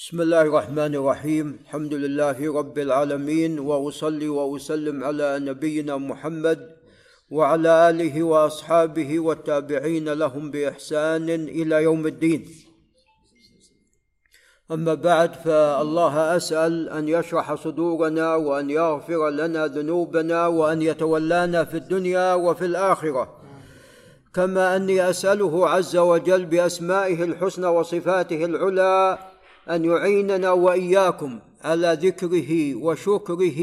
بسم الله الرحمن الرحيم. الحمد لله رب العالمين وأصلي وأسلم على نبينا محمد وعلى آله وأصحابه والتابعين لهم بإحسان إلى يوم الدين. أما بعد فالله أسأل أن يشرح صدورنا وأن يغفر لنا ذنوبنا وأن يتولانا في الدنيا وفي الآخرة. كما أني أسأله عز وجل بأسمائه الحسنى وصفاته العلى أن يعيننا وإياكم على ذكره وشكره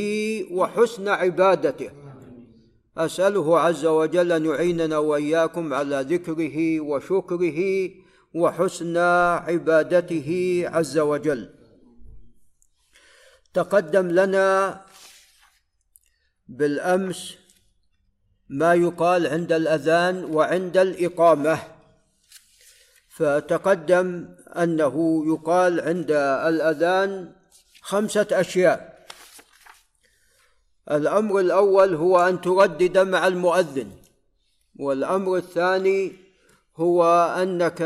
وحسن عبادته. أسأله عز وجل أن يعيننا وإياكم على ذكره وشكره وحسن عبادته عز وجل. تقدم لنا بالأمس ما يقال عند الأذان وعند الإقامة. فتقدم أنه يقال عند الأذان خمسة أشياء. الأمر الأول هو أن تردد مع المؤذن والأمر الثاني هو أنك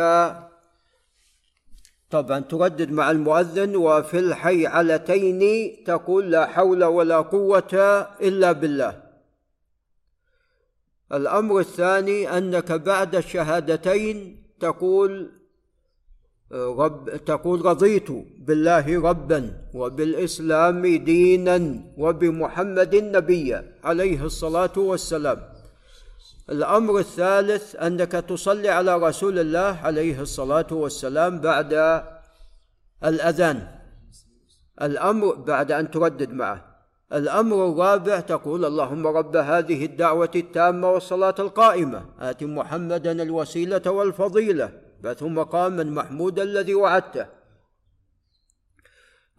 طبعا تردد مع المؤذن وفي الحيعلتين تقول لا حول ولا قوة إلا بالله. الأمر الثاني أنك بعد الشهادتين تقول رب تقول رضيت بالله ربا وبالإسلام دينا وبمحمد نبيا عليه الصلاة والسلام. الأمر الثالث أنك تصلي على رسول الله عليه الصلاة والسلام بعد الأذان. الأمر بعد أن تردد معه. الأمر الرابع تقول اللهم رب هذه الدعوة التامة والصلاة القائمة آت محمدا الوسيلة والفضيلة بعثه مقاما محمودا الذي وعدته.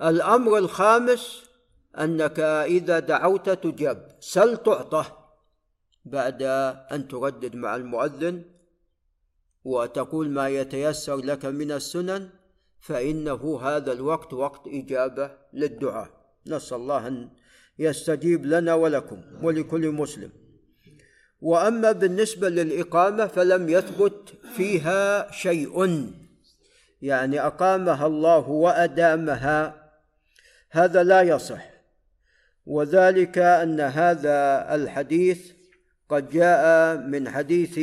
الأمر الخامس أنك إذا دعوت تجاب سل تعطى بعد أن تردد مع المؤذن وتقول ما يتيسر لك من السنن فإنه هذا الوقت وقت إجابة للدعاء. نسأل الله أن يستجيب لنا ولكم ولكل مسلم. وأما بالنسبة للإقامة فلم يثبت فيها شيء. يعني أقامها الله وأدامها. هذا لا يصح. وذلك أن هذا الحديث قد جاء من حديث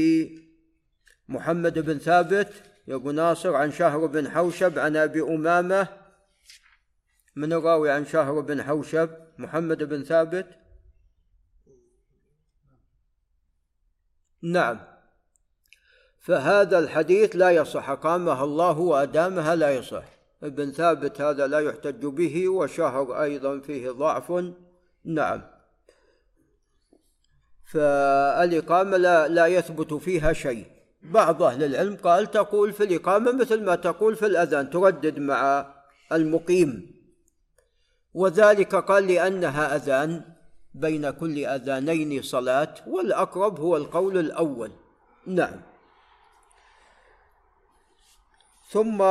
محمد بن ثابت يقول ناصر عن شهر بن حوشب عن أبي أمامة من الراوي عن شهر بن حوشب محمد بن ثابت؟ نعم. فهذا الحديث لا يصح أقامها الله وأدامها لا يصح. ابن ثابت هذا لا يحتج به وشهر أيضا فيه ضعف. نعم. فالإقامة لا, لا يثبت فيها شيء. بعض أهل العلم قال تقول في الإقامة مثل ما تقول في الأذان تردد مع المقيم. وذلك قال لأنها أذان بين كل أذانين صلاة والأقرب هو القول الأول. نعم. ثم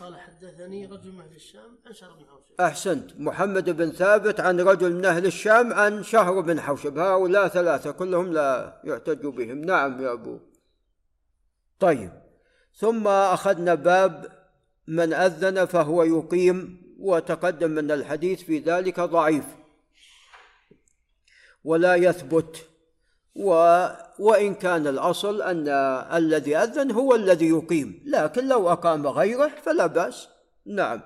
قال حدثني رجل من أهل الشام عن شهر بن حوشب. أحسنت. محمد بن ثابت عن رجل من أهل الشام عن شهر بن حوشب. هؤلاء ثلاثة كلهم لا يحتج بهم. نعم يا أبو. طيب. ثم أخذنا باب من أذن فهو يقيم وتقدم أن الحديث في ذلك ضعيف. ولا يثبت. و وإن كان الأصل أن الذي أذن هو الذي يقيم. لكن لو أقام غيره فلا بأس. نعم.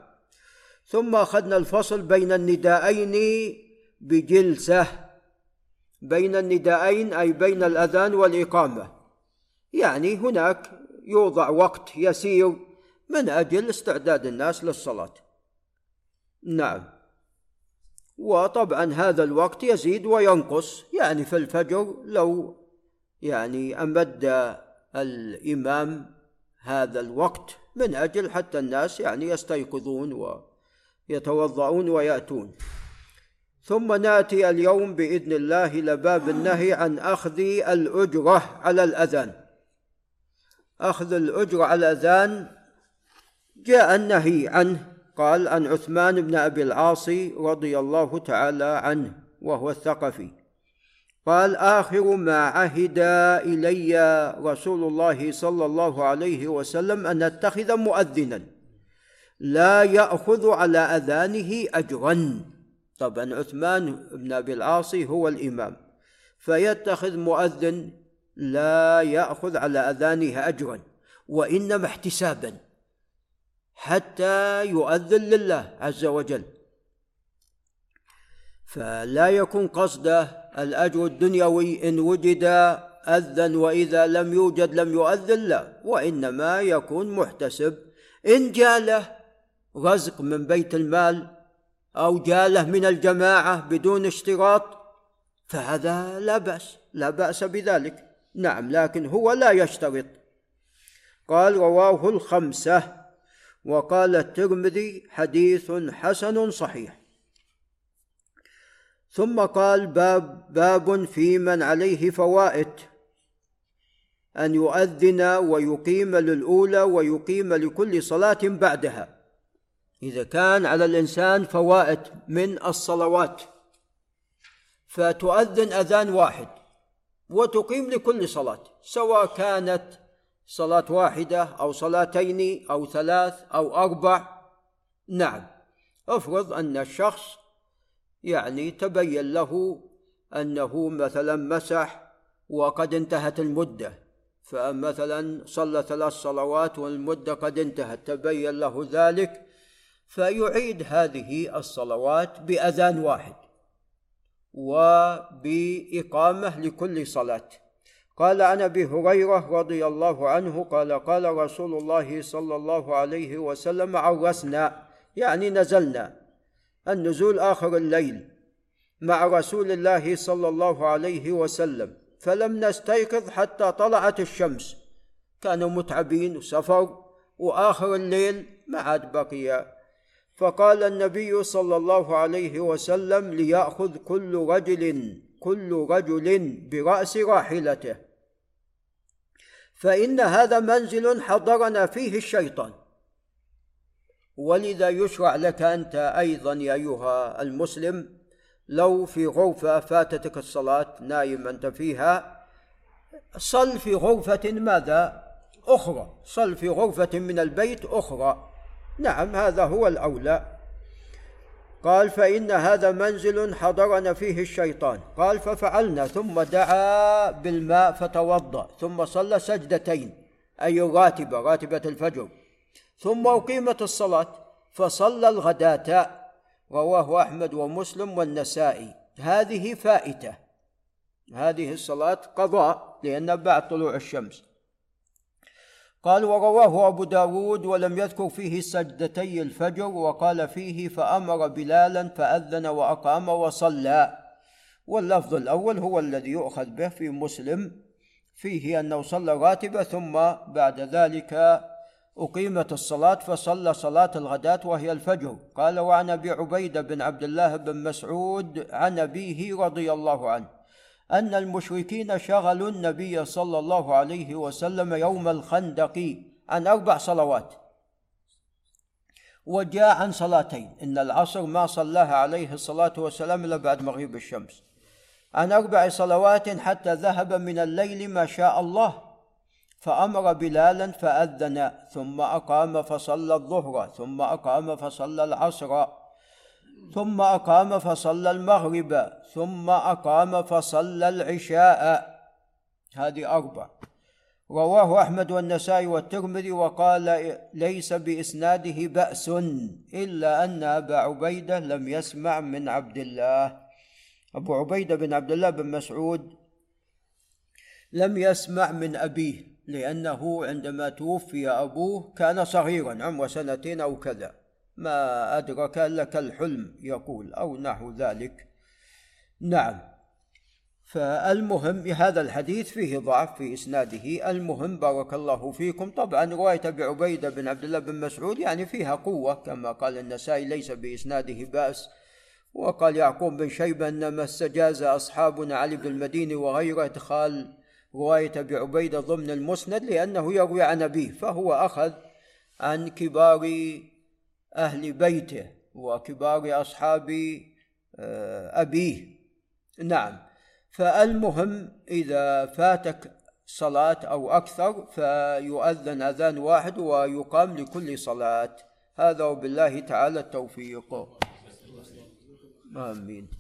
ثم أخذنا الفصل بين النداءين بجلسة. بين النداءين أي بين الأذان والإقامة. يعني هناك يوضع وقت يسير من أجل استعداد الناس للصلاة. نعم. وطبعا هذا الوقت يزيد وينقص يعني في الفجر لو يعني أمد الإمام هذا الوقت من أجل حتى الناس يعني يستيقظون ويتوضؤون ويأتون. ثم نأتي اليوم بإذن الله إلى باب النهي عن أخذ الأجرة على الأذان. أخذ الأجرة على الأذان جاء النهي عنه قال عن عثمان بن أبي العاص رضي الله تعالى عنه وهو الثقفي. قال آخر ما عهد إلي رسول الله صلى الله عليه وسلم أن أتخذ مؤذنا. لا يأخذ على أذانه أجرا. طبعا عثمان بن أبي العاص هو الإمام. فيتخذ مؤذن لا يأخذ على أذانه أجرا وإنما احتسابا. حتى يؤذن لله عز وجل. فلا يكون قصده الأجر الدنيوي إن وجد أذن وإذا لم يوجد لم يؤذن لا وإنما يكون محتسب. إن جاله رزق من بيت المال أو جاله من الجماعة بدون اشتراط فهذا لا بأس لا بأس بذلك. نعم لكن هو لا يشترط. قال رواه الخمسة وقال الترمذي حديث حسن صحيح. ثم قال باب باب في من عليه فوائد. أن يؤذن ويقيم للأولى ويقيم لكل صلاة بعدها. إذا كان على الإنسان فوائد من الصلوات. فتؤذن أذان واحد وتقيم لكل صلاة سواء كانت صلاة واحدة أو صلاتين أو ثلاث أو أربع؟ نعم. افرض أن الشخص يعني تبين له أنه مثلا مسح وقد انتهت المدة فمثلا صلى ثلاث صلوات والمدة قد انتهت تبين له ذلك فيعيد هذه الصلوات بأذان واحد وبإقامة لكل صلاة. قال عن أبي هريرة رضي الله عنه قال قال رسول الله صلى الله عليه وسلم عرسنا يعني نزلنا النزول آخر الليل مع رسول الله صلى الله عليه وسلم فلم نستيقظ حتى طلعت الشمس. كانوا متعبين وسفر وآخر الليل ما عاد بقي. فقال النبي صلى الله عليه وسلم ليأخذ كل رجل كل رجل برأس راحلته. فإن هذا منزل حضرنا فيه الشيطان. ولذا يشرع لك أنت أيضا يا أيها المسلم لو في غرفة فاتتك الصلاة نايم أنت فيها صل في غرفة ماذا؟ أخرى. صل في غرفة من البيت أخرى. نعم هذا هو الأولى. قال فإن هذا منزل حضرنا فيه الشيطان. قال ففعلنا ثم دعا بالماء فتوضأ ثم صلى سجدتين أي راتبة راتبة الفجر. ثم أقيمت الصلاة فصلى الغداة رواه أحمد ومسلم والنسائي. هذه فائتة. هذه الصلاة قضاء لأن بعد طلوع الشمس. قال ورواه أبو داود ولم يذكر فيه سجدتي الفجر وقال فيه فأمر بلالا فأذن وأقام وصلى. واللفظ الأول هو الذي يؤخذ به في مسلم فيه أنه صلى راتبة ثم بعد ذلك أقيمت الصلاة فصلى صلاة الغداة وهي الفجر. قال وعن أبي عبيدة بن عبد الله بن مسعود عن أبيه رضي الله عنه. أن المشركين شغلوا النبي صلى الله عليه وسلم يوم الخندق عن أربع صلوات. وجاء عن صلاتين. إن العصر ما صلاها عليه الصلاة والسلام إلا بعد مغيب الشمس. عن أربع صلوات حتى ذهب من الليل ما شاء الله فأمر بلالا فأذن ثم أقام فصلى الظهر ثم أقام فصلى العصر. ثم أقام فصلى المغرب ثم أقام فصلى العشاء. هذه أربع. رواه أحمد والنسائي والترمذي وقال ليس بإسناده بأس إلا أن أبا عبيدة لم يسمع من عبد الله. أبو عبيدة بن عبد الله بن مسعود لم يسمع من أبيه لأنه عندما توفي أبوه كان صغيرا عمره سنتين أو كذا. ما أدرك لك الحلم يقول أو نحو ذلك. نعم. فالمهم هذا الحديث فيه ضعف في إسناده. المهم بارك الله فيكم. طبعا رواية أبي عبيدة بن عبد الله بن مسعود يعني فيها قوة كما قال النسائي ليس بإسناده بأس. وقال يعقوب بن شيبة إنما استجاز أصحابنا علي بن المديني وغيره إدخال رواية أبي عبيدة ضمن المسند لأنه يروي عن أبيه فهو أخذ عن كبار أهل بيته وكبار أصحاب آه، أبيه. نعم. فالمهم إذا فاتك صلاة أو أكثر فيؤذن أذان واحد ويقام لكل صلاة. هذا وبالله تعالى التوفيق. آمين.